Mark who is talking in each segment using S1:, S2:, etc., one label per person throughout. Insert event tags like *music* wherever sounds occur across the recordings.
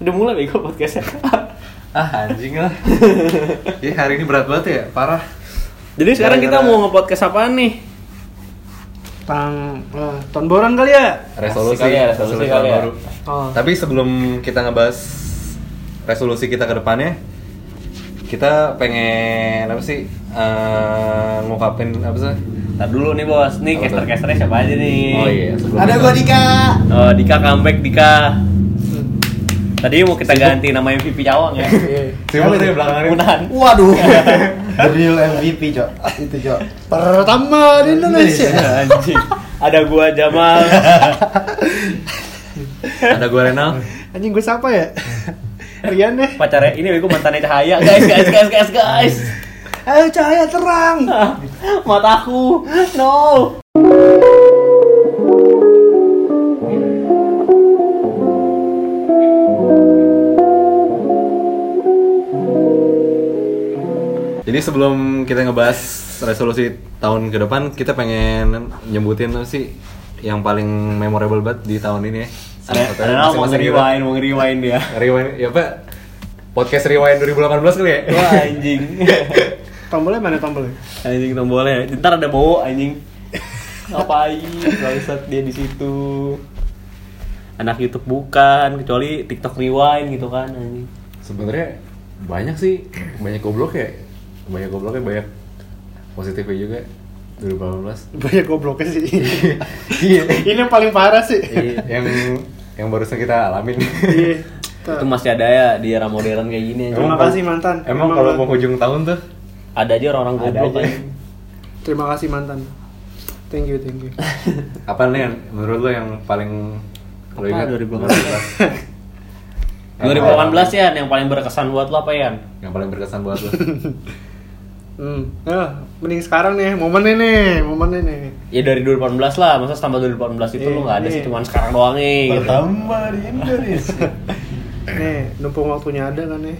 S1: Udah mulai bego podcastnya. *laughs*
S2: Ah anjing lah. *laughs* Ih hari ini berat banget ya, parah.
S1: Jadi sekarang kita
S2: Gara-gara-
S1: mau nge-podcast apaan nih?
S3: Tang eh, tahun boran kali ya?
S2: Resolusi,
S1: kali ya, resolusi
S2: tahun
S1: kali ya.
S2: baru.
S3: Oh.
S2: Tapi sebelum kita ngebahas resolusi kita ke depannya, kita pengen apa sih? eh, ngungkapin apa sih?
S1: Ntar dulu nih bos, nih
S2: Apa
S1: caster-casternya siapa aja nih?
S2: Oh iya,
S4: Ada
S2: kita-
S4: gua Dika.
S1: Oh, Dika comeback Dika. Tadi mau kita ganti nama MVP Cawang ya.
S3: Iya.
S2: Siapa tuh yang belakangan ini?
S1: Munahan.
S4: Waduh. *laughs* The real MVP, Cok. Itu, Cok.
S3: Pertama di Indonesia.
S1: Anjing. Ada gua Jamal. *laughs*
S2: Ada gue Renal.
S3: Anjing gue siapa ya? *laughs* Rian deh.
S1: Pacarnya ini bego mantannya Cahaya. Guys, guys, guys, guys, guys.
S3: Ayo cahaya terang.
S1: Mataku. No.
S2: Jadi sebelum kita ngebahas resolusi tahun ke depan, kita pengen nyebutin apa sih yang paling memorable banget di tahun ini ya.
S1: Ada ada mau nge-rewind, mau nge-rewind dia. *laughs*
S2: Rewind, ya Pak. Podcast Rewind 2018 kali ya?
S1: Wah, anjing. *laughs*
S3: Tombolnya mana tombolnya?
S1: anjing tombolnya. Ntar ada bawa anjing. *laughs* Ngapain? Bangsat dia di situ. Anak YouTube bukan, kecuali TikTok rewind gitu kan anjing.
S2: Sebenarnya banyak sih, banyak goblok ya. Banyak gobloknya, banyak positifnya juga 2018. *laughs*
S3: Banyak gobloknya sih.
S2: Iya.
S3: Ini yang paling parah sih.
S2: yang yang barusan kita alamin.
S3: Iya. *laughs*
S1: Itu masih ada ya di era modern kayak gini.
S3: Terima kasih mantan.
S2: Emang
S3: Emang
S2: kalau
S3: lo-
S2: penghujung tahun tuh
S1: Ada aja orang-orang goblok
S2: aja.
S3: Terima kasih mantan. Thank you, thank you. *laughs*
S2: apa nih yang menurut lo yang paling lo
S1: Apa,
S2: ingat
S1: 2018? 2018 ya, yang paling berkesan buat lo apa ya?
S2: yang paling berkesan buat lo
S3: Hmm. Ya, mending sekarang nih, momennya nih, momennya nih.
S1: Ya dari 2018 lah, masa tambah 2018 itu
S3: Iya,
S1: lo nggak ada
S3: iya.
S1: sih, cuman sekarang doang nih. Gitu.
S4: Pertama di Indonesia. *laughs*
S3: Nih, numpung waktunya ada kan nih.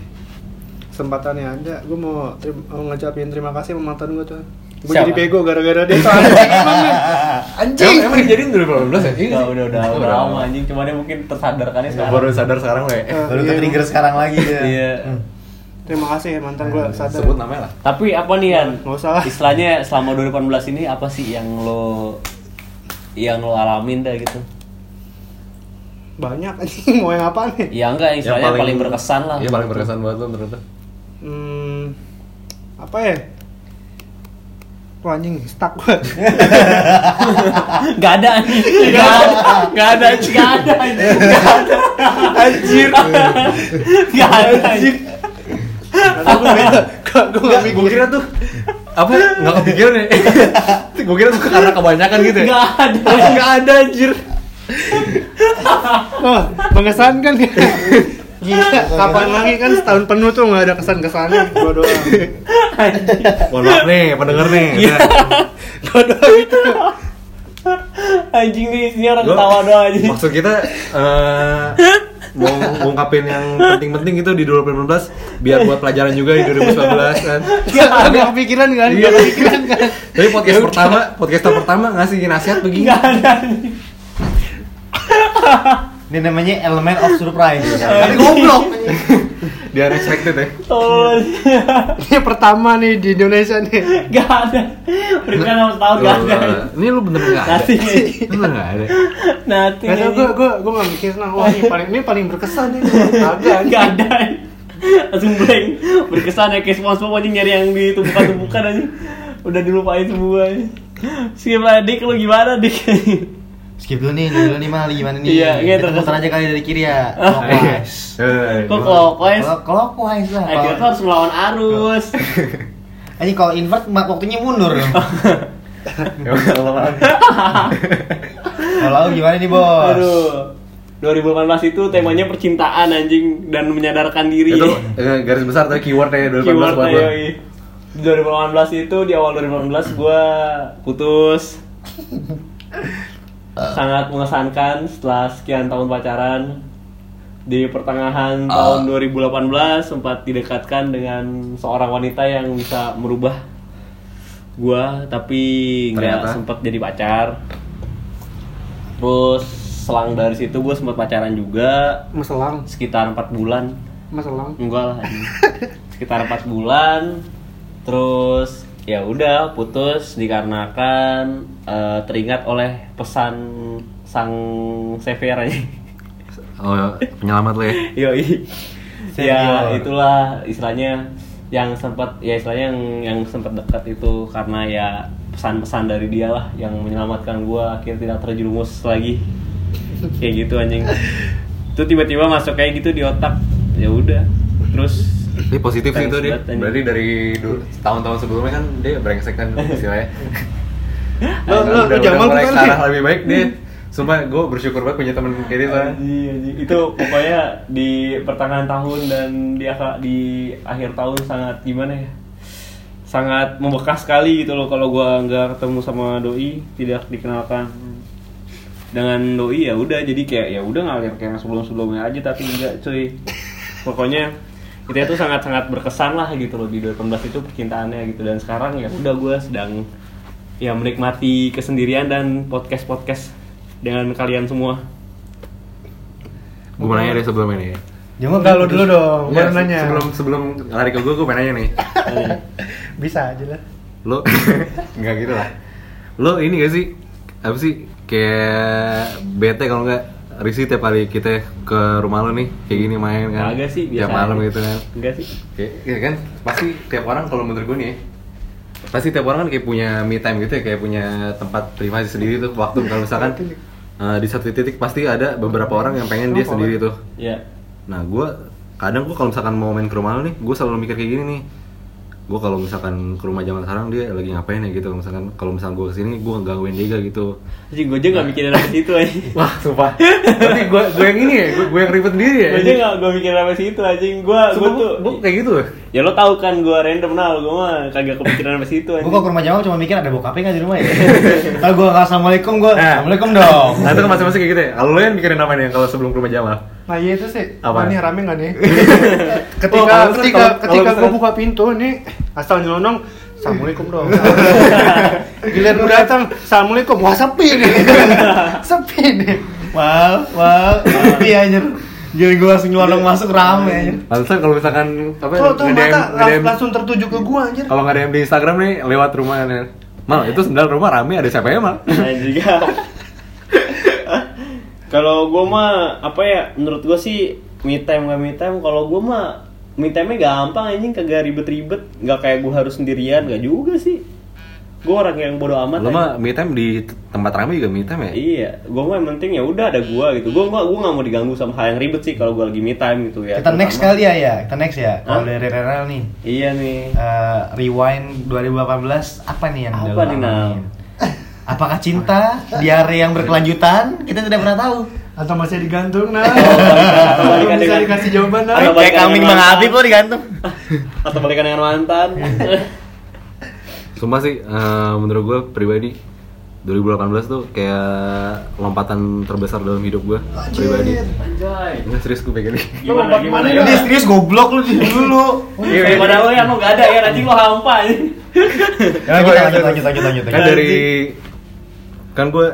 S3: Kesempatannya ada. Gue mau, terim- mau ngucapin terima kasih sama mantan gue tuh. Gue jadi bego gara-gara dia tuh *laughs* anjing emang. Anjing.
S2: emang, dijadiin 2018 ya? Iya
S1: Udah, udah, udah, udah lama anjing, cuma dia mungkin tersadarkannya sekarang.
S2: baru sadar sekarang ya
S3: Eh,
S4: Baru
S3: iya,
S4: ke trigger sekarang lagi dia.
S1: Iya.
S3: Terima kasih ya mantan gue sadar.
S2: sebut namanya lah
S1: Tapi apa nih Yan?
S3: Nggak usah lah.
S1: Istilahnya selama 2018 ini apa sih yang lo yang lo alamin dah gitu?
S3: Banyak anjing *laughs* mau yang apa nih?
S1: Ya enggak, yang istilahnya paling, berkesan lah.
S2: iya paling berkesan buat lo menurut lo
S3: Hmm, apa ya? Wah anjing, stuck gue.
S1: Gak ada anjing. Gak ada. Gak ada anjing. Gak ada anjing. Gak ada. Anjir. Gak ada anjing.
S3: Gue gak
S2: gue
S3: mikir.
S2: kira tuh apa nggak kepikiran ya gue kira tuh karena kebanyakan gitu ya
S1: Gak ada.
S2: nggak ada anjir
S3: Oh, mengesankan ya. Gila, kapan lagi kan setahun penuh tuh nggak ada kesan-kesannya gue doang.
S2: mohon maaf nih pendengar nih
S1: Iya.
S3: Gue doang itu.
S1: Anjing nih, ini orang
S2: Gua-
S1: ketawa doang anjing.
S2: maksud kita eh, mau ngungkapin yang penting-penting itu di 2018 biar buat pelajaran juga di 2019 kan
S3: Gak, gak kepikiran kan?
S2: Iya.
S3: Gak kepikiran kan?
S2: tapi podcast pertama podcast pertama ngasih nasihat begini
S1: Gak ada.
S4: Ini namanya elemen of surprise.
S1: Iya.
S4: Tapi goblok.
S2: dia unexpected ya
S1: Tolong.
S3: Ini pertama nih di Indonesia nih.
S1: Gak ada. Berikan nama setahun gak ada.
S2: ini lu bener nggak ada
S1: Nanti.
S2: Lu bener nggak ada
S1: Nanti.
S3: Gak tau gue, gue, gue gak mikir nah, wah ini paling, ini paling berkesan nih. Agak
S1: Gak ada. Langsung blank. Berkesan ya kayak SpongeBob anjing nyari yang di tumpukan-tumpukan anjing. Udah dilupain semua. Skip lah Dik, lu gimana Dik?
S4: Skip dulu nih, dulu nih mal gimana nih?
S1: Iya, iya,
S4: Kita
S1: terus-
S4: muter aja kali dari kiri ya. *laughs* Clockwise.
S2: Eh,
S1: Kok
S2: gua-
S1: clockwise?
S4: Clockwise lah.
S1: Kita tuh harus melawan arus. *laughs*
S4: Ini kalau invert waktunya mundur. *laughs*
S2: Ya.
S4: Kalau gimana nih, Bos?
S1: Aduh. 2018 itu temanya percintaan anjing dan menyadarkan diri.
S2: itu eh, garis besar tapi keyword ya 2018
S1: Keyword
S2: buat
S1: iya. Di 2018 itu di awal 2018 gua putus. Sangat mengesankan setelah sekian tahun pacaran. Di pertengahan tahun 2018 sempat didekatkan dengan seorang wanita yang bisa merubah gua tapi nggak sempat jadi pacar. Terus selang dari situ gue sempat pacaran juga.
S3: Meselang,
S1: sekitar empat bulan.
S3: Meselang.
S1: enggak lah *laughs* sekitar empat bulan. Terus ya udah putus dikarenakan eh, teringat oleh pesan sang Sever aja
S2: Oh, penyelamat lo ya. *laughs*
S1: Yoi.
S4: Senior.
S1: ya itulah istilahnya yang sempat ya istilahnya yang yang sempat dekat itu karena ya pesan-pesan dari dia lah yang menyelamatkan gua akhirnya tidak terjerumus lagi kayak gitu anjing itu tiba-tiba masuk kayak gitu di otak ya udah terus
S2: Ini positif sih itu dia. Berarti dari tahun-tahun sebelumnya kan dia brengsek kan *laughs* istilahnya.
S3: Lo- lo- lo
S2: udah,
S3: Jamal
S2: mulai arah
S3: sih?
S2: lebih baik dia. *laughs* Sumpah gue bersyukur banget punya temen kayak
S1: anjing. itu pokoknya di pertengahan tahun dan di akhir di akhir tahun sangat gimana ya sangat membekas sekali gitu loh kalau gua nggak ketemu sama doi tidak dikenalkan dengan doi ya udah jadi kayak ya udah ngalir kayak sebelum sebelumnya aja tapi enggak cuy pokoknya kita tuh sangat sangat berkesan lah gitu loh di 2018 itu percintaannya gitu dan sekarang ya udah gua sedang ya menikmati kesendirian dan podcast podcast dengan kalian semua
S2: Gue mau nanya deh sebelum ini.
S4: Jangan
S3: Enggak lo dulu dong, baru nanya.
S2: Sebelum sebelum lari ke gue, gue pengen nanya nih. *laughs*
S3: Bisa aja lah.
S2: Lo *laughs* enggak gitu lah. Lo ini gak sih? Apa sih kayak bete kalau enggak risih tiap kali kita ke rumah lo nih kayak gini main kan.
S1: Kagak sih, biasa
S2: tiap malam
S1: aja.
S2: gitu kan.
S1: Enggak sih.
S2: Kayak, ya kan? Pasti tiap orang kalau menurut gue nih ya, pasti tiap orang kan kayak punya me time gitu ya kayak punya tempat privasi sendiri tuh. Waktu kalau misalkan eh, di satu titik pasti ada beberapa orang yang pengen dia sendiri tuh.
S1: Ya
S2: nah gue kadang gue kalau misalkan mau main ke rumah lo nih gue selalu mikir kayak gini nih gue kalau misalkan ke rumah zaman sekarang dia lagi ngapain ya gitu. Misalkan kalau misalkan gue ke sini gue gangguin dia gitu.
S1: Anjing gue aja gak mikirin apa situ anjing. *laughs*
S2: Wah sumpah. Berarti gue gue yang ini ya? Gue yang ribet sendiri ya
S1: Gue aja gak gue mikirin apa situ anjing. Gue gue tuh
S2: gue kayak gitu
S1: Ya lo tau kan gue random nal Gue mah kagak kepikiran apa situ
S4: Gue kok ke rumah Jamal cuma mikir ada bokapnya nggak di rumah ya? *laughs* Kalau gue nggak assalamualaikum gue,
S2: Nah.
S4: assalamualaikum dong.
S2: nah itu kan masing-masing kayak gitu ya kalau lo yang mikirin apa nih kalau sebelum ke rumah Jamal
S3: Nah iya itu sih.
S2: Apa?
S3: Wah, nih rame nggak nih? *laughs*
S2: Oh,
S3: ketika ketika
S2: kalau-
S3: ketika
S2: kalau
S3: gue buka pintu nih asal nyelonong Assalamualaikum dong. *laughs* Giliran gue datang, Assalamualaikum. Wah sepi nih. sepi nih.
S4: Wow, wow, iya anjir. Jadi gue langsung nyelonong masuk rame anjir.
S2: Pantesan kalau misalkan apa
S3: Tuh, tuh
S2: nge-DM
S3: mata
S2: nge-DM
S3: langsung tertuju ke gue anjir.
S2: kalau nggak ada di Instagram nih lewat rumah nih. Mal itu sendal rumah rame ada siapa ya mal?
S1: Anjing Kalau gue mah Apa ya Menurut gue sih Me time gak me time Kalau gue mah Me time-nya gampang anjing Kagak ribet-ribet Gak kayak gue harus sendirian Gak juga sih Gue orang yang bodo amat
S2: Lo
S1: anjing.
S2: mah me time di tempat rame juga me time ya?
S1: Iya, gue mah yang penting ya udah ada gua gitu. Gue gua, gua gak mau diganggu sama hal yang ribet sih kalau gue lagi me time gitu ya.
S4: Kita next kali ya ya, kita next ya. Kalau dari Renal nih,
S1: Iya nih.
S4: eh, rewind 2018 apa nih yang
S1: Apa nih,
S4: alamin? Apakah cinta, diare yang berkelanjutan? Kita tidak pernah tahu.
S3: Atau masih digantung nah.
S1: atau balikan
S3: bisa
S1: dengan-
S3: dikasih jawaban nah.
S4: Kayak kambing Bang. Habib lo digantung.
S1: Atau balikan dengan mantan.
S2: Sumpah sih eh, menurut gue pribadi 2018 tuh kayak lompatan terbesar dalam hidup gue pribadi.
S1: Anjay.
S2: Enggak serius gue pengen
S1: Gimana,
S3: mana
S1: gimana?
S4: Ini serius goblok lu di dulu.
S1: Iya, daripada lo yang lo gak ada ya, nanti lo hampa.
S4: Ya, lanjut, lanjut, lanjut, lanjut, lanjut.
S2: kan dari kan gue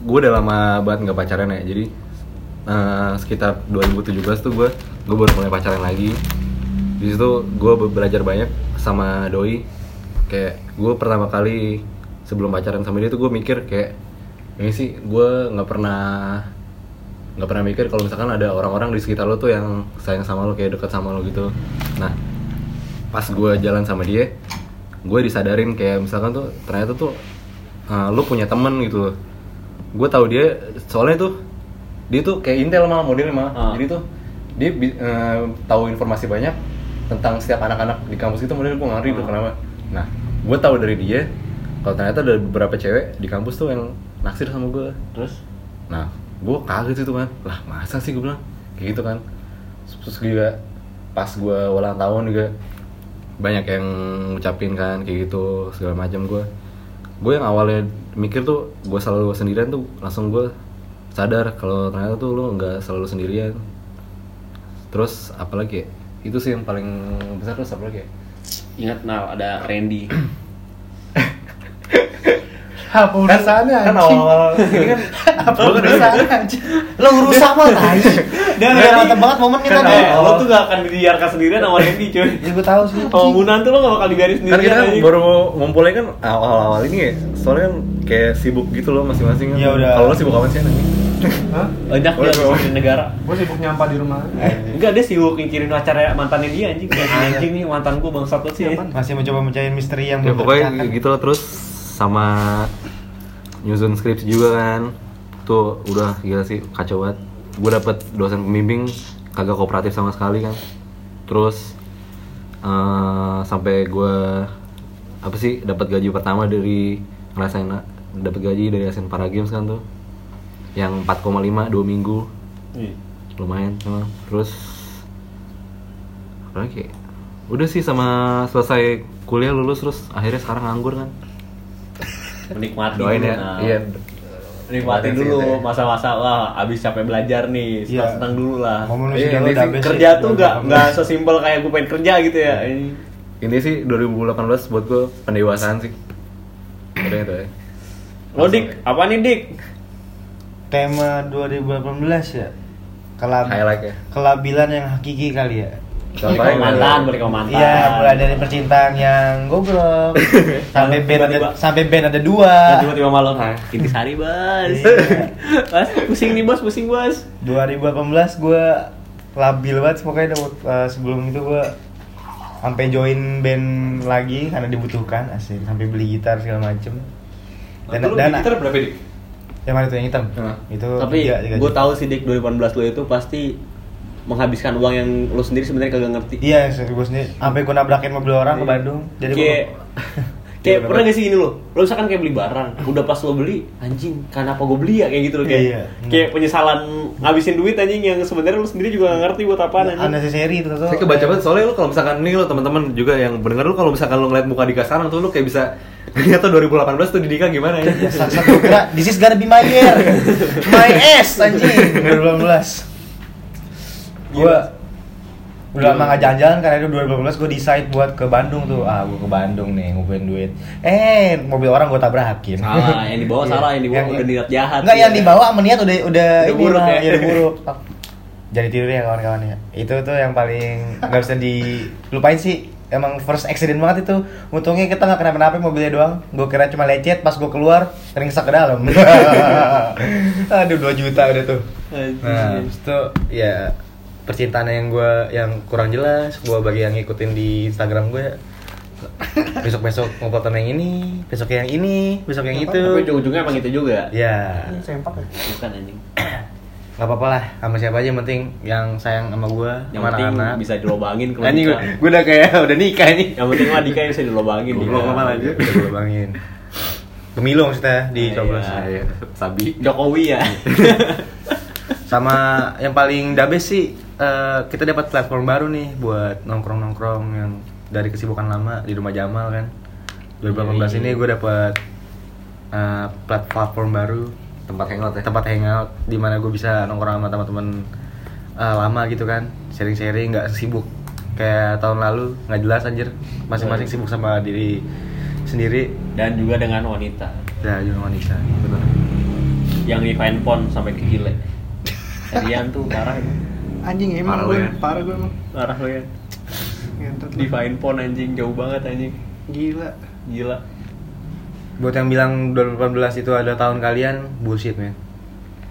S2: gue udah lama banget nggak pacaran ya jadi eh, sekitar 2017 tuh gue gue baru mulai pacaran lagi di situ gue belajar banyak sama doi kayak gue pertama kali sebelum pacaran sama dia tuh gue mikir kayak ini sih gue nggak pernah nggak pernah mikir kalau misalkan ada orang-orang di sekitar lo tuh yang sayang sama lo kayak deket sama lo gitu nah pas gue jalan sama dia gue disadarin kayak misalkan tuh ternyata tuh uh, lu punya temen gitu gue tahu dia soalnya tuh dia tuh kayak intel malah modelnya malah
S1: Ah.
S2: jadi tuh dia eh, tahu informasi banyak tentang setiap anak-anak di kampus itu modelnya gue ngari tuh
S1: Ah.
S2: kenapa nah gue tahu dari dia kalau ternyata ada beberapa cewek di kampus tuh yang naksir sama gue
S1: Terus?
S2: Nah, gue kaget itu kan, lah masa sih gue bilang kayak gitu kan. Terus juga pas gue ulang tahun juga banyak yang ngucapin kan kayak gitu segala macam gue. Gue yang awalnya mikir tuh gue selalu sendirian tuh langsung gue sadar kalau ternyata tuh lu nggak selalu sendirian. Terus apalagi ya? Itu sih yang paling besar terus apalagi ya?
S1: Ingat Nal, ada Randy. *coughs*
S3: Apa urusannya
S2: kan
S3: anjing?
S2: awal-awal ini kan *coughs*
S3: Apa urusannya anjing?
S4: Lo rusak mah tai.
S1: Dan
S4: Udah
S1: Randy-
S4: mantep banget momen kita
S1: Kan
S4: nih.
S1: eh, lo tuh gak akan dibiarkan sendirian sama Randy cuy
S4: Ya gue tahu sih.
S1: Munan tuh lo gak bakal dibiarin
S2: kan
S1: sendirian
S2: kita
S1: anjing.
S2: baru mau ngumpulnya kan awal-awal ini ya soalnya kan kayak sibuk gitu loh masing-masing kan
S4: Ya udah.
S2: kalau lo sibuk apa sih nanti
S3: Hah?
S1: Banyak dia
S2: boleh.
S1: di negara
S3: Gue sibuk nyampah di rumah.
S1: Enggak, dia sibuk mikirin acara mantannya dia anjing Kayak anjing nih mantan gua bangsat banget sih
S3: Siapa?
S4: Masih mencoba mencari misteri yang
S2: ya pokoknya
S4: terpecahkan.
S2: gitu lah terus sama nyusun skripsi juga kan tuh udah gila sih kacau banget gue dapet dosen pembimbing kagak kooperatif sama sekali kan terus eh, sampai gue apa sih dapat gaji pertama dari ngerasain dapat gaji dari Asian Para Games kan tuh yang 4,5 dua minggu
S1: Iya.
S2: lumayan emang terus apa lagi ya? udah sih sama selesai kuliah lulus terus akhirnya sekarang nganggur kan *laughs*
S1: Menikmati
S2: doain
S1: dulu,
S2: ya
S1: nah.
S2: iya
S1: Nikmatin dulu masa-masa wah abis capek belajar nih,
S4: Iya.
S1: senang dulu lah.
S4: Momen lu
S2: Iya, sih
S1: Kerja
S4: sih.
S1: tuh nggak nggak sesimpel kayak gue pengen kerja gitu ya. Ini
S2: ini sih 2018 buat gue pendewasaan sih udah itu ya
S1: Lo dik, apa nih dik?
S4: Tema 2018 ya. Kelab
S2: highlight ya
S4: kelabilan yang hakiki kali ya.
S2: Contohnya
S1: ke mantan, balik ke mantan.
S4: Iya, mulai dari percintaan yang goblok *laughs* sampai band ada sampai band ada dua.
S1: Dan tiba-tiba malam, intis hari bos. *laughs* bos, pusing nih bos, pusing bos.
S4: 2018 gue labil banget pokoknya uh, sebelum itu gue sampai join band lagi karena dibutuhkan asik sampai beli gitar segala macem dan
S2: Lu
S4: dan
S2: gitar berapa dik?
S4: yang mana itu yang hitam
S2: Hah.
S4: itu
S1: Tapi gue tahu sih dik 2018 lo itu pasti menghabiskan uang yang lo sendiri sebenarnya kagak ngerti.
S4: iya gue sendiri sampai gue nabrakin mobil orang ke Bandung jadi gua-
S1: kayak pernah gak sih gini lo lo misalkan kayak beli barang udah pas lo beli anjing kenapa gue beli ya? Kayak gitu loh kayak
S4: Iya.
S1: kayak penyesalan ngabisin duit anjing yang sebenarnya lo sendiri juga gak ngerti buat apaan anjing.
S4: unnecessary itu tuh
S2: Saya kebaca banget soalnya lu kalau misalkan nih lo teman-teman juga yang mendengar lu kalau misalkan lu ngeliat muka Dika sekarang tuh lu kayak bisa *laughs* tuh 2018 tuh di Dika gimana ya? *laughs*
S4: Sa- satu kira this is gonna be my year. *laughs* My ass anjing. 2018 gue udah lama gak jalan-jalan karena itu 2018 gue decide buat ke Bandung tuh ah gue ke Bandung nih ngumpulin duit eh mobil orang gue tabrakin
S1: salah yang dibawa *laughs*
S4: Iya.
S1: salah yang dibawa
S4: Yang-
S1: udah niat jahat
S4: Enggak yang
S1: Iya.
S4: dibawa sama niat udah udah,
S1: Udah
S4: ini
S1: buruk ya.
S4: udah buruk. *laughs* Jadi tidur ya kawan-kawan ya. Itu tuh yang paling nggak bisa dilupain sih. Emang first accident banget itu. Untungnya kita nggak kenapa-napa mobilnya doang. Gue kira cuma lecet pas gue keluar ringsak ke dalam. *laughs* Aduh 2 juta udah tuh. Nah, itu ya percintaan yang gue yang kurang jelas. Gue bagi yang ngikutin di Instagram gue besok besok ngobrol sama yang ini, besok yang ini, besok yang itu.
S1: tapi ujung-ujungnya emang itu juga
S4: Ya,
S3: Sempak ya?
S1: bukan anjing *coughs*
S4: nggak apa-apa lah sama siapa aja yang penting yang sayang sama gue
S1: yang penting bisa dilobangin kalau
S4: anjing
S1: nikah.
S4: gue udah kayak udah nikah ini
S1: yang penting mah Dika bisa dilobangin
S2: Goblok
S1: Dika.
S2: amat aja.
S4: udah gue bangin pemilu maksudnya di
S1: Iya.
S4: coblos
S2: iya. Sabi.
S1: Jokowi ya *laughs*
S4: sama yang paling dabes sih eh, kita dapat platform baru nih buat nongkrong nongkrong yang dari kesibukan lama di rumah Jamal kan? 2018
S1: Iya,
S4: ini gue dapat eh, platform baru.
S2: Tempat hangout ya.
S4: tempat hangout di mana gue bisa nongkrong sama teman-teman eh, lama gitu kan. Sharing-sharing nggak sibuk. Kayak tahun lalu nggak jelas anjir. Masing-masing sibuk sama diri sendiri.
S1: Dan juga dengan wanita.
S4: Ya juga wanita.
S1: Yang di fine pon sampai ke gile Kalian *laughs* tuh parah. emang
S3: Anjing emang
S2: Parah
S3: gue,
S2: lu ya.
S3: parah gue emang.
S1: parah lo ya. Di fine pon anjing. Jauh banget anjing.
S3: Gila.
S1: gila.
S4: Buat yang bilang 2018 itu adalah tahun kalian bullshit men.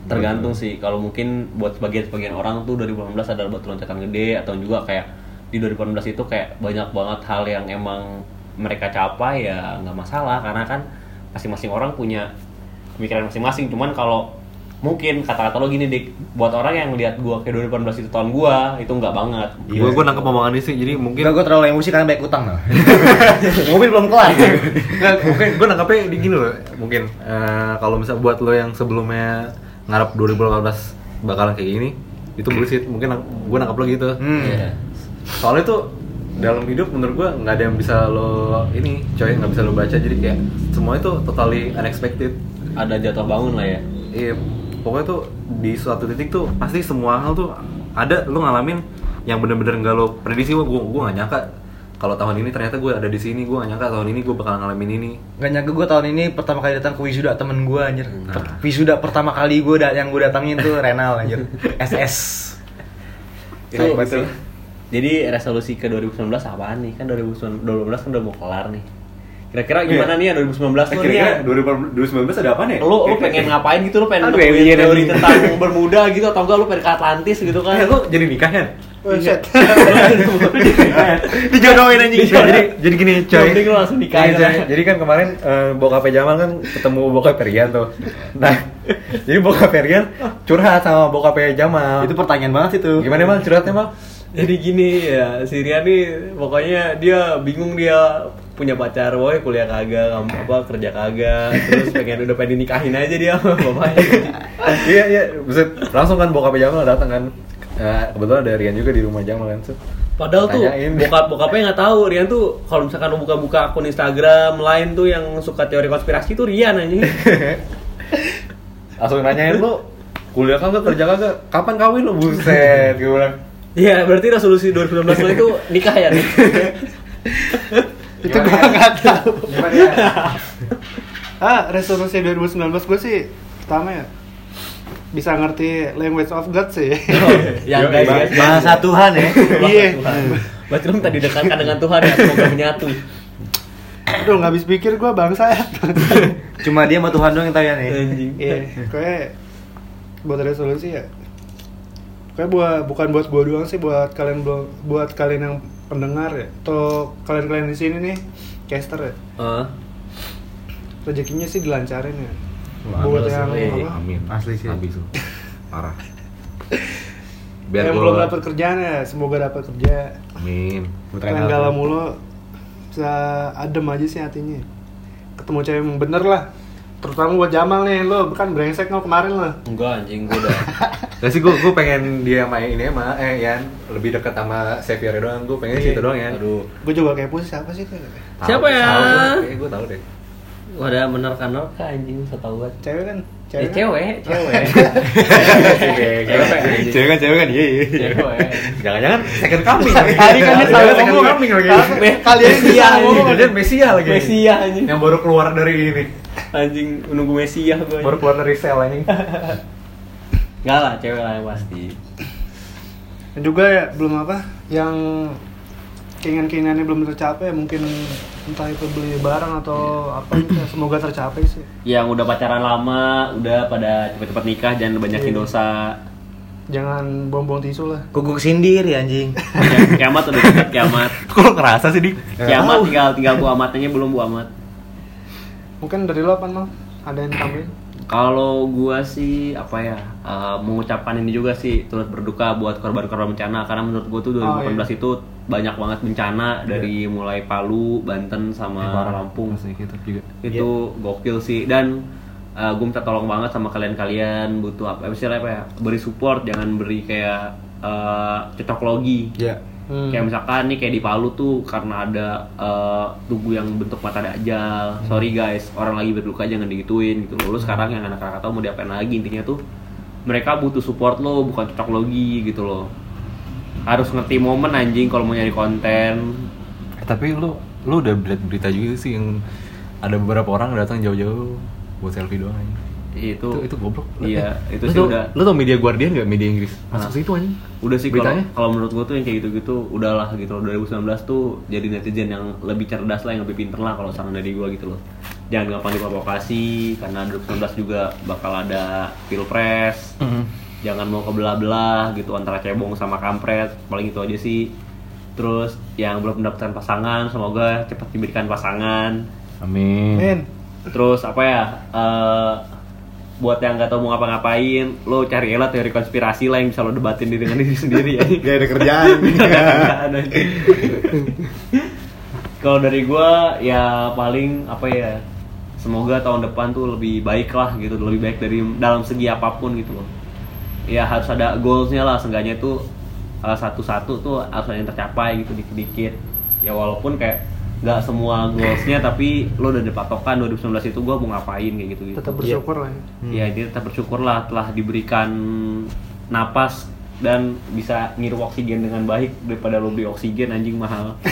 S1: Tergantung sih. Kalau mungkin buat sebagian sebagian orang tuh 2018 adalah batu loncatan gede atau juga kayak di 2018 itu kayak banyak banget hal yang emang mereka capai ya nggak masalah. Karena kan masing-masing orang punya pemikiran masing-masing. Cuman kalau mungkin kata-kata lo gini dik. Buat orang yang lihat gua kayak 2018 itu tahun gua itu nggak banget.
S4: Iya.
S2: Gue gue nangkep omongan ini sih, jadi mungkin
S4: Enggak, gue terlalu emosi karena banyak utang loh *laughs* Mobil belum kelar.
S2: Nggak, mungkin gue nangkepnya di gini loh mungkin. Eh, kalau misal buat lo yang sebelumnya ngarep 2018 bakalan kayak gini itu bullshit. Mungkin gue nangkep lo gitu
S4: Hmm.
S1: Iya.
S2: soalnya tuh dalam hidup menurut gue nggak ada yang bisa lo ini coy nggak bisa lo baca. Jadi kayak semua itu totally unexpected.
S1: Ada jatuh bangun lah ya.
S2: Iya pokoknya tuh di suatu titik tuh pasti semua hal tuh ada lo ngalamin yang bener-bener nggak lo prediksi gue gue nggak nyangka kalau tahun ini ternyata gue ada di sini gue gak nyangka tahun ini gue bakal ngalamin ini
S4: Gak nyangka gue tahun ini pertama kali datang ke wisuda temen gue anjir
S2: Nah.
S4: Per- Wisuda pertama kali gue da- yang gue datangin tuh Renal anjir *laughs* SS
S1: Itu betul. Jadi resolusi ke 2019 apaan nih? Kan 2019 kan udah mau kelar nih. Kira-kira gimana nih ya 2019 tuh nih ya?
S2: 2019 ada apa nih?
S1: Lu lu pengen ngapain gitu? Lu pengen
S4: Aduh,
S1: nemuin
S4: alien
S1: teori
S4: anjing.
S1: tentang Bermuda gitu atau enggak lu pengen ke Atlantis gitu kan?
S2: Eh, lu jadi nikah kan?
S3: Oh, shit. *laughs*
S4: Dijodohin anjing
S2: jadi jadi gini coy.
S1: Lu langsung nikah
S2: Iya. Jadi kan kemarin eh, bokapnya Jamal kan ketemu bokapnya Rian tuh. Nah, *laughs* jadi bokapnya Rian curhat sama bokapnya Jamal.
S4: Itu pertanyaan banget itu
S2: gimana mal curhatnya mal?
S1: Jadi gini ya, si Rian nih pokoknya dia bingung dia punya pacar, boy kuliah kagak, ngam- apa kerja kagak, terus pengen udah pengen dinikahin aja dia bapaknya. *laughs*
S2: iya iya, buset. langsung kan bokapnya Jamal datang kan. Eh, kebetulan ada Rian juga di rumah Jamal kan.
S1: Padahal tuh
S2: Tanyain.
S1: bokap bokapnya nggak tahu Rian tuh kalau misalkan buka-buka akun Instagram lain tuh yang suka teori konspirasi tuh Rian anjing. *laughs*
S2: langsung nanyain lu kuliah kagak kerja kagak kapan kawin lu buset gue bilang
S1: Iya, berarti resolusi 2019 lo itu nikah ya nih. *laughs*
S3: Itu gue nggak tahu. Ah, resolusi 2019 gue sih pertama ya bisa ngerti language of God sih.
S1: yang
S2: Yo,
S1: guys, guys.
S4: Bahasa Tuhan ya
S3: Iya.
S1: Berarti lu tadi dekatkan dengan Tuhan ya, semoga menyatu.
S3: Aduh, nggak habis pikir gue bangsa ya.
S4: Cuma dia sama Tuhan doang yang tahu ya nih
S1: Anjing.
S3: Iya, kayak buat resolusi ya. Kayak buat bukan buat gue doang sih, buat kalian buat, buat kalian yang pendengar ya, atau kalian-kalian di sini nih, caster ya.
S1: Heeh.
S3: Rezekinya sih dilancarin ya.
S2: Wah,
S3: buat
S1: amin,
S3: yang
S1: amin.
S3: apa?
S2: amin
S4: Asli sih.
S2: habis tuh parah *laughs*
S3: yang
S2: gua-
S3: belum dapat kerjaan ya, semoga dapat kerja.
S2: amin
S3: Kalian galau mulu, bisa adem aja sih hatinya. Ketemu cewek yang bener lah. Terutama buat Jamal nih, lo kan brengsek lo kemarin lah.
S1: Enggak anjing, gua udah. *laughs*
S2: Gak sih gue gue pengen dia main ini sama eh Yan lebih dekat sama Xavier doang gue pengen situ doang ya
S1: Aduh.
S3: Gue juga kepo sih siapa sih itu?
S1: Siapa ya?
S2: gue tahu deh
S1: Wadah menerka-nerka anjing, so tau banget.
S3: Cewek kan?
S1: Eh, *laughs* cewek, cewek.
S2: cewek kan cewek kan iya iya
S1: Cewek.
S2: jangan-jangan second coming
S3: Tadi kan dia salah
S2: second
S3: ngomong.
S2: coming lagi
S3: Kali ini
S1: Mesia,
S3: salah ngomong.
S1: anjing.
S2: Dia Mesia lagi
S1: Mesia anjing.
S2: yang baru keluar dari ini
S1: Anjing menunggu Mesia gua.
S2: baru keluar dari sel ini *laughs*
S1: Enggak lah, cewek lah yang pasti.
S3: Dan juga ya belum apa yang keinginan-keinginannya belum tercapai mungkin entah itu beli barang atau apa gitu ya. semoga tercapai sih
S1: Yang udah pacaran lama, udah pada cepet-cepet nikah, jangan banyakin
S3: Iya.
S1: dosa.
S3: jangan buang-buang tisu lah
S4: Kuku sindir ya anjing
S1: kiamat udah dekat kiamat. *laughs*
S2: kok lo ngerasa sih dik
S1: Kiamat tinggal tinggal bu amatnya belum bu amat.
S3: mungkin dari lo apa mal ada yang tambahin
S1: Kalau gua sih apa ya eh, mengucapkan ini juga sih turut berduka buat korban-korban bencana. Karena menurut gua tuh 2018
S3: Oh, iya.
S1: itu banyak banget bencana dari mulai Palu, Banten sama Lampung.
S2: masih gitu juga.
S1: Itu gokil sih. Dan eh, gua minta tolong banget sama kalian-kalian butuh apa istilahnya apa ya beri support. Jangan beri kayak eh, cocok logi.
S4: Ya
S3: Hmm.
S1: Kayak misalkan nih kayak di Palu tuh karena ada eh, tugu yang bentuk mata dajjal. Sorry guys, orang lagi berduka jangan digituin gitu loh. Lu sekarang yang anak Krakatau mau diapain lagi intinya tuh mereka butuh support lo bukan cocok logi gitu loh. Harus ngerti momen anjing kalau mau nyari konten.
S2: Eh, tapi lu lu udah berita juga sih yang ada beberapa orang datang jauh-jauh buat selfie doang.
S1: Itu
S2: itu, itu goblok
S1: Iya, itu
S2: lu
S1: sih
S2: tau-
S1: udah.
S2: lu tau media Guardian gak media Inggris. Masuk
S1: Ah.
S2: situ aja
S1: udah sih kalau kalau menurut gue tuh yang kayak gitu-gitu udahlah gitu loh. 2019 tuh jadi netizen yang lebih cerdas lah yang lebih pinter lah kalau saran dari gue gitu loh. Jangan gampang diprovokasi karena 2019 juga bakal ada pilpres. Jangan mau kebelah-belah gitu antara cebong sama kampret paling itu aja sih. Terus yang belum mendapatkan pasangan semoga cepat diberikan pasangan.
S2: Amin.
S3: Men,
S1: terus apa ya eh, buat yang nggak tahu mau ngapa-ngapain lo cari lah teori konspirasi lah yang bisa lo debatin dengan diri sendiri ya.
S4: Gak ada kerjaan. *laughs*
S1: Ada. Kalau dari gua ya paling apa ya semoga tahun depan tuh lebih baik lah gitu lebih baik dari dalam segi apa pun gitu loh. Ya harus ada goalsnya lah seenggaknya tuh uh, satu-satu tuh harus ada yang tercapai gitu dikit-dikit. Ya walaupun kayak nggak semua goalsnya tapi lo udah ada patokan 2019 itu gua mau ngapain kayak gitu gitu
S3: tetap bersyukur lah ya.
S1: ya dia tetap bersyukurlah telah diberikan napas dan bisa ngirup oksigen dengan baik daripada lo beli oksigen anjing mahal. *laughs*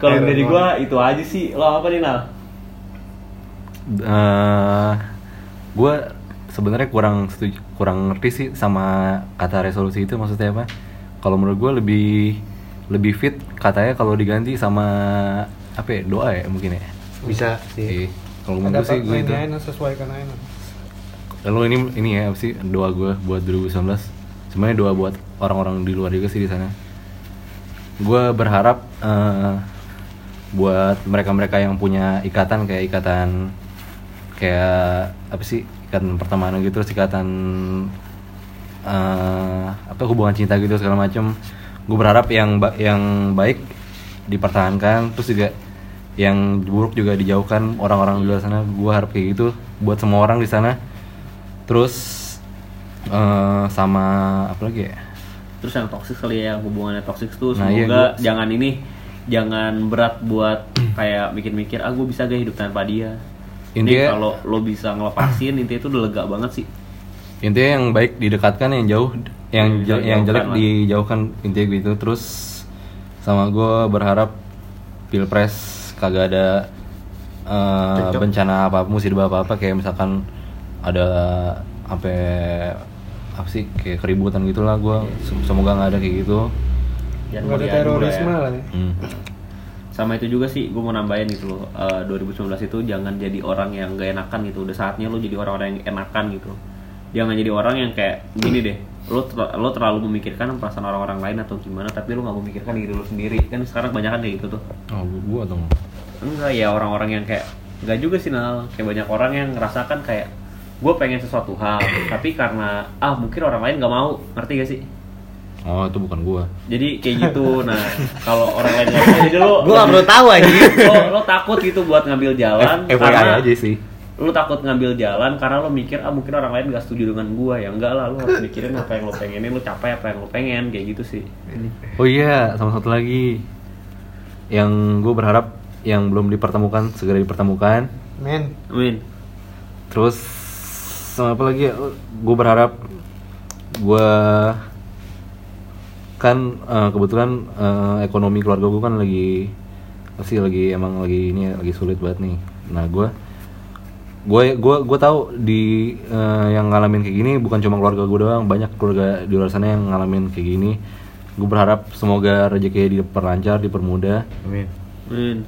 S1: Kalau dari gua itu aja sih. Lo apa nih Nal?
S2: eh gue sebenarnya kurang setuju, kurang ngerti sih sama kata resolusi itu maksudnya apa kalau menurut gue lebih lebih fit katanya kalau diganti sama apa ya doa ya mungkin ya
S4: Bisa sih.
S2: Iya. kalau menurut gue sih gue itu
S3: sesuaikan aja.
S2: lalu ini ini ya apa sih doa gue buat 2019 sebenarnya doa buat orang-orang di luar juga sih di sana gue berharap eh, buat mereka-mereka yang punya ikatan kayak ikatan kayak apa sih ikatan pertemanan gitu terus ikatan eh, apa hubungan cinta gitu segala macam gue berharap yang ba- yang baik dipertahankan terus juga yang buruk juga dijauhkan orang-orang di luar sana gue harap kayak gitu buat semua orang di sana terus eh, sama apa lagi ya
S1: Terus yang toxic kali ya, yang hubungannya toxic tuh
S2: Nah,
S1: semoga
S2: iya, gua-
S1: jangan ini jangan berat buat *clears throat* kayak mikir-mikir ah gue bisa gak hidup tanpa dia. Ini
S2: Intinya-
S1: kalau lo bisa ngelepasin intinya itu udah lega banget sih.
S2: intinya yang baik didekatkan yang jauh yang
S1: Yang
S2: jel- yang
S1: dijauhkan
S2: jelek dijauhkan intinya gitu terus sama gue berharap pilpres kagak ada
S4: Cocok.
S2: bencana apa musibah apa apa kayak misalkan ada sampai apa sih kayak keributan gitulah gue semoga nggak ada kayak gitu
S1: Jangan
S3: Nggak ada terorisme
S1: ya.
S3: lah ya.
S2: Hmm.
S1: Sama itu juga sih gue mau nambahin gitu loh. eh, 2019 itu jangan jadi orang yang gak enakan gitu. Udah saatnya lo jadi orang-orang yang enakan gitu. Jangan jadi orang yang kayak gini deh. Lo ter- lo terlalu memikirkan perasaan orang-orang lain atau gimana tapi lo nggak memikirkan diri lo sendiri. Kan sekarang banyak kan kayak gitu tuh.
S2: oh gue atau
S1: Enggak ya orang-orang yang kayak enggak juga sih Nal. Kayak banyak orang yang ngerasakan kayak gue pengen sesuatu hal tapi karena ah mungkin orang lain nggak mau ngerti gak sih
S2: oh itu bukan gue
S1: jadi kayak gitu nah kalau orang lain nggak mau *laughs* jadi lo
S4: Gue gak perlu tahu aja.
S1: lo, lo takut gitu buat ngambil jalan
S2: FYI
S1: karena
S2: aja sih
S1: lo takut ngambil jalan karena lo mikir ah mungkin orang lain gak setuju dengan gua ya enggak lah lo harus mikirin apa yang lo pengenin lo capai apa yang lo pengen kayak gitu sih
S2: Oh iya, sama satu lagi yang gue berharap yang belum dipertemukan segera dipertemukan.
S3: Men,
S1: amin
S2: Terus sama apa lagi? Gue berharap gue kan eh, kebetulan eh, ekonomi keluarga gue kan lagi pasti lagi emang lagi ini ya, lagi sulit banget nih. Nah gue gue gue gue tahu di eh, yang ngalamin kayak gini bukan cuma keluarga gue doang banyak keluarga di luar sana yang ngalamin kayak gini. Gue berharap semoga rezeki diperlancar dipermudah.
S4: Amin.
S1: amin.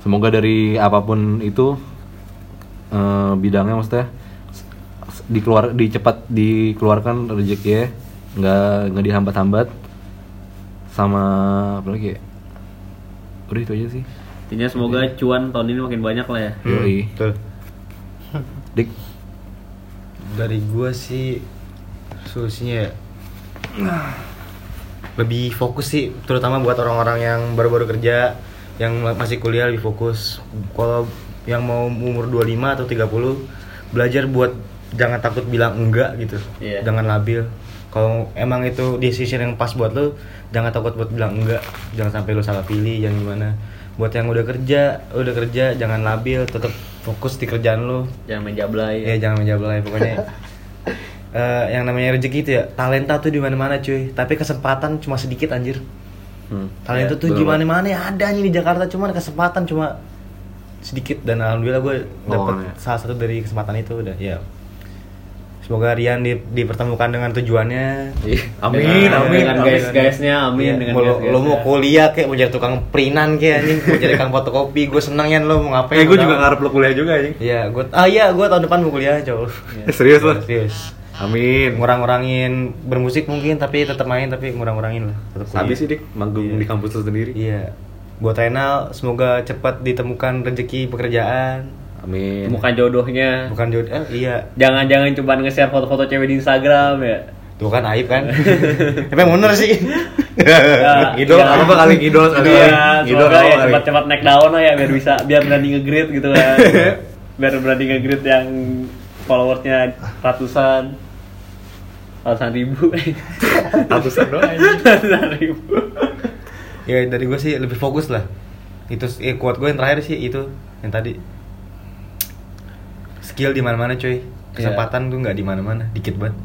S2: Semoga dari apa pun itu eh, bidangnya maksudnya dikeluar dicepat dikeluarkan rezeki ya. Nggak nggak dihambat-hambat. Sama apa lagi ya? Udah itu aja sih.
S1: Intinya semoga cuan tahun ini makin banyak lah ya.
S2: Yoi.
S4: Betul.
S2: Dik.
S4: Dari gua sih solusinya ya lebih fokus sih terutama buat orang-orang yang baru-baru kerja yang masih kuliah lebih fokus. Kalau yang mau umur 25 atau 30 belajar buat jangan takut bilang enggak gitu.
S1: Iya.
S4: jangan labil. Kalau emang itu decision yang pas buat lo jangan takut buat bilang enggak. Jangan sampai lo salah pilih jangan gimana. Buat yang udah kerja udah kerja jangan labil. Tetap fokus di kerjaan lo
S1: jangan main jablay.
S4: Ya jangan menjawab pokoknya. *laughs* Eh, yang namanya rezeki itu ya talenta tuh di mana mana cuy. Tapi kesempatan cuma sedikit anjir.
S2: Hmm.
S4: talenta
S1: Ya,
S4: tuh di mana mana ya ada nih di Jakarta cuman kesempatan cuma sedikit. Dan alhamdulillah gue dapet
S2: Lowongan ya.
S4: salah satu dari kesempatan itu udah ya semoga Rian di- dipertemukan dengan tujuannya
S2: Ih,
S1: amin
S4: Dengan-
S1: amin dengan
S4: amin.
S1: guys guysnya amin
S4: Iya,
S1: dengan
S4: lo,
S1: guys
S4: lo mau kuliah kayak mau jadi tukang perinan kayak anjing mau jadi tukang fotokopi gue seneng ya lo mau ngapain
S2: eh gue
S4: gua
S2: juga ngarep lo kuliah juga anjing
S4: Iya, gue ah iya gue tahun depan mau kuliah cow. *laughs*
S2: Serius lo?
S4: Serius.
S2: amin
S4: Ngurang-ngurangin bermusik mungkin tapi tetap main tapi ngurang-ngurangin lah. Tetap kuliah.
S2: habis sih dik manggung
S4: Iya.
S2: di kampus lo sendiri
S4: Iya. Buat Renal semoga cepat ditemukan rezeki pekerjaan.
S2: Amin
S1: bukan jodohnya
S4: Bukan jodoh. Eh, iya.
S1: jangan-jangan cuma nge-share foto-foto cewek di Instagram ya
S4: Tuh kan aib kan. *laughs* tapi yang bener sih.
S1: Ya, *laughs*
S2: Idol,
S1: ya.
S2: apa kali idol sekali
S1: Iya,
S2: Idol apa
S1: ya
S2: kali?
S1: cepat-cepat naik daun lah ya biar bisa biar berani nge-grid gitu kan. *laughs* biar berani nge-grid yang followersnya ratusan ratusan ribu
S2: ratusan doang
S1: ratusan ribu
S4: ya dari gue sih lebih fokus lah. Itu eh, kuat gue yang terakhir sih itu yang tadi. Skill di mana-mana cuy. Kesempatan tuh nggak di mana-mana, dikit banget.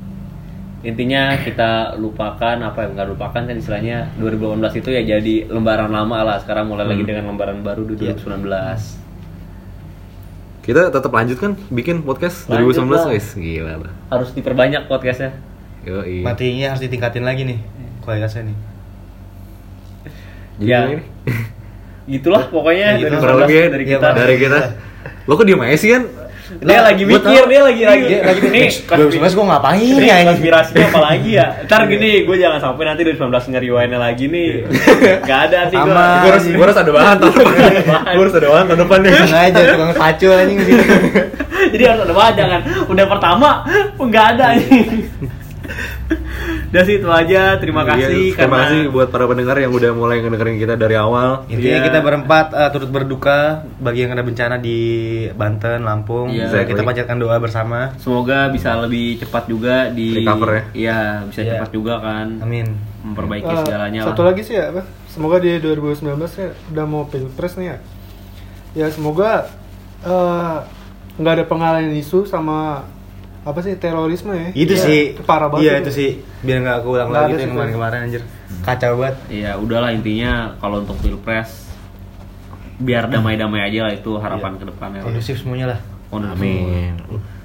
S1: intinya kita lupakan apa yang nggak lupakan kan istilahnya 2018 itu ya jadi lembaran lama lah sekarang mulai lagi
S2: Hmm.
S1: dengan lembaran baru di
S4: Iya.
S1: 2019
S2: Kita tetap lanjut kan bikin podcast
S1: Lanjut
S2: 2019
S1: lah.
S2: guys. Gila lah.
S1: harus diperbanyak podcastnya
S2: Yo, iya.
S4: Materinya harus ditingkatin lagi nih kualitasnya nih.
S2: Jadi
S1: Ya.
S2: ini?
S1: gitulah pokoknya
S4: Ya, gitu.
S1: 2019
S2: ya,
S1: dari
S4: Iya,
S1: kita
S2: dari kita. Lo kok diem aja sih kan?
S1: Dia lagi mikir
S2: tahu.
S1: dia lagi lagi
S4: Dia lagi
S1: nih
S4: nih, gue ngapain
S1: ini
S4: ya ini?
S1: konspirasinya apa lagi ya ntar gini gue jangan sampai nanti 2019 nge-rewindnya lagi nih gak ada sih gue.
S2: Gue harus, gue harus ada bahan tahun depan. Gue harus ada bahan tahun depan nih.
S4: Sengaja tukang pacul anjing di sini.
S1: jadi harus ada bahan jangan udah pertama nggak ada ini *laughs* *laughs* udah sih itu aja terima
S2: Iya,
S1: kasih
S2: terima
S1: karena
S2: kasih buat para pendengar yang udah mulai ngedengerin kita dari awal.
S4: Intinya
S1: Iya.
S4: kita berempat eh, turut berduka bagi yang kena bencana di Banten, Lampung. Kita
S2: Exactly.
S4: panjatkan doa bersama.
S1: semoga bisa lebih cepat juga di
S2: Recover ya?
S1: iya bisa
S4: Iya.
S1: cepat juga kan
S4: Amin.
S1: memperbaiki
S3: Eh,
S1: segalanya
S3: satu
S1: lah
S3: lagi sih ya apa semoga di 2019 ya udah mau pilpres nih ya ya semoga eh, nggak ada pengalihan isu sama apa sih terorisme ya
S4: Itu
S3: Iya,
S4: sih.
S3: itu parah banget
S4: Iya
S3: itu.
S4: itu sih. Biar nggak keulang lagi tuh yang kemarin-kemarin anjir. Kacau banget.
S1: Iya, udahlah intinya kalau untuk pilpres biar damai-damai aja lah itu harapan
S4: Iya.
S1: ke depannya.
S4: Kondusif semuanya lah.
S1: Kondusif.
S2: Amin.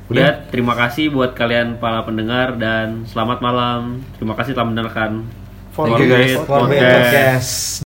S1: Ya, terima kasih buat kalian para pendengar dan selamat malam. Terima kasih telah mendengarkan
S3: For
S2: Thank you, guys.
S1: Podcast.
S4: Podcast.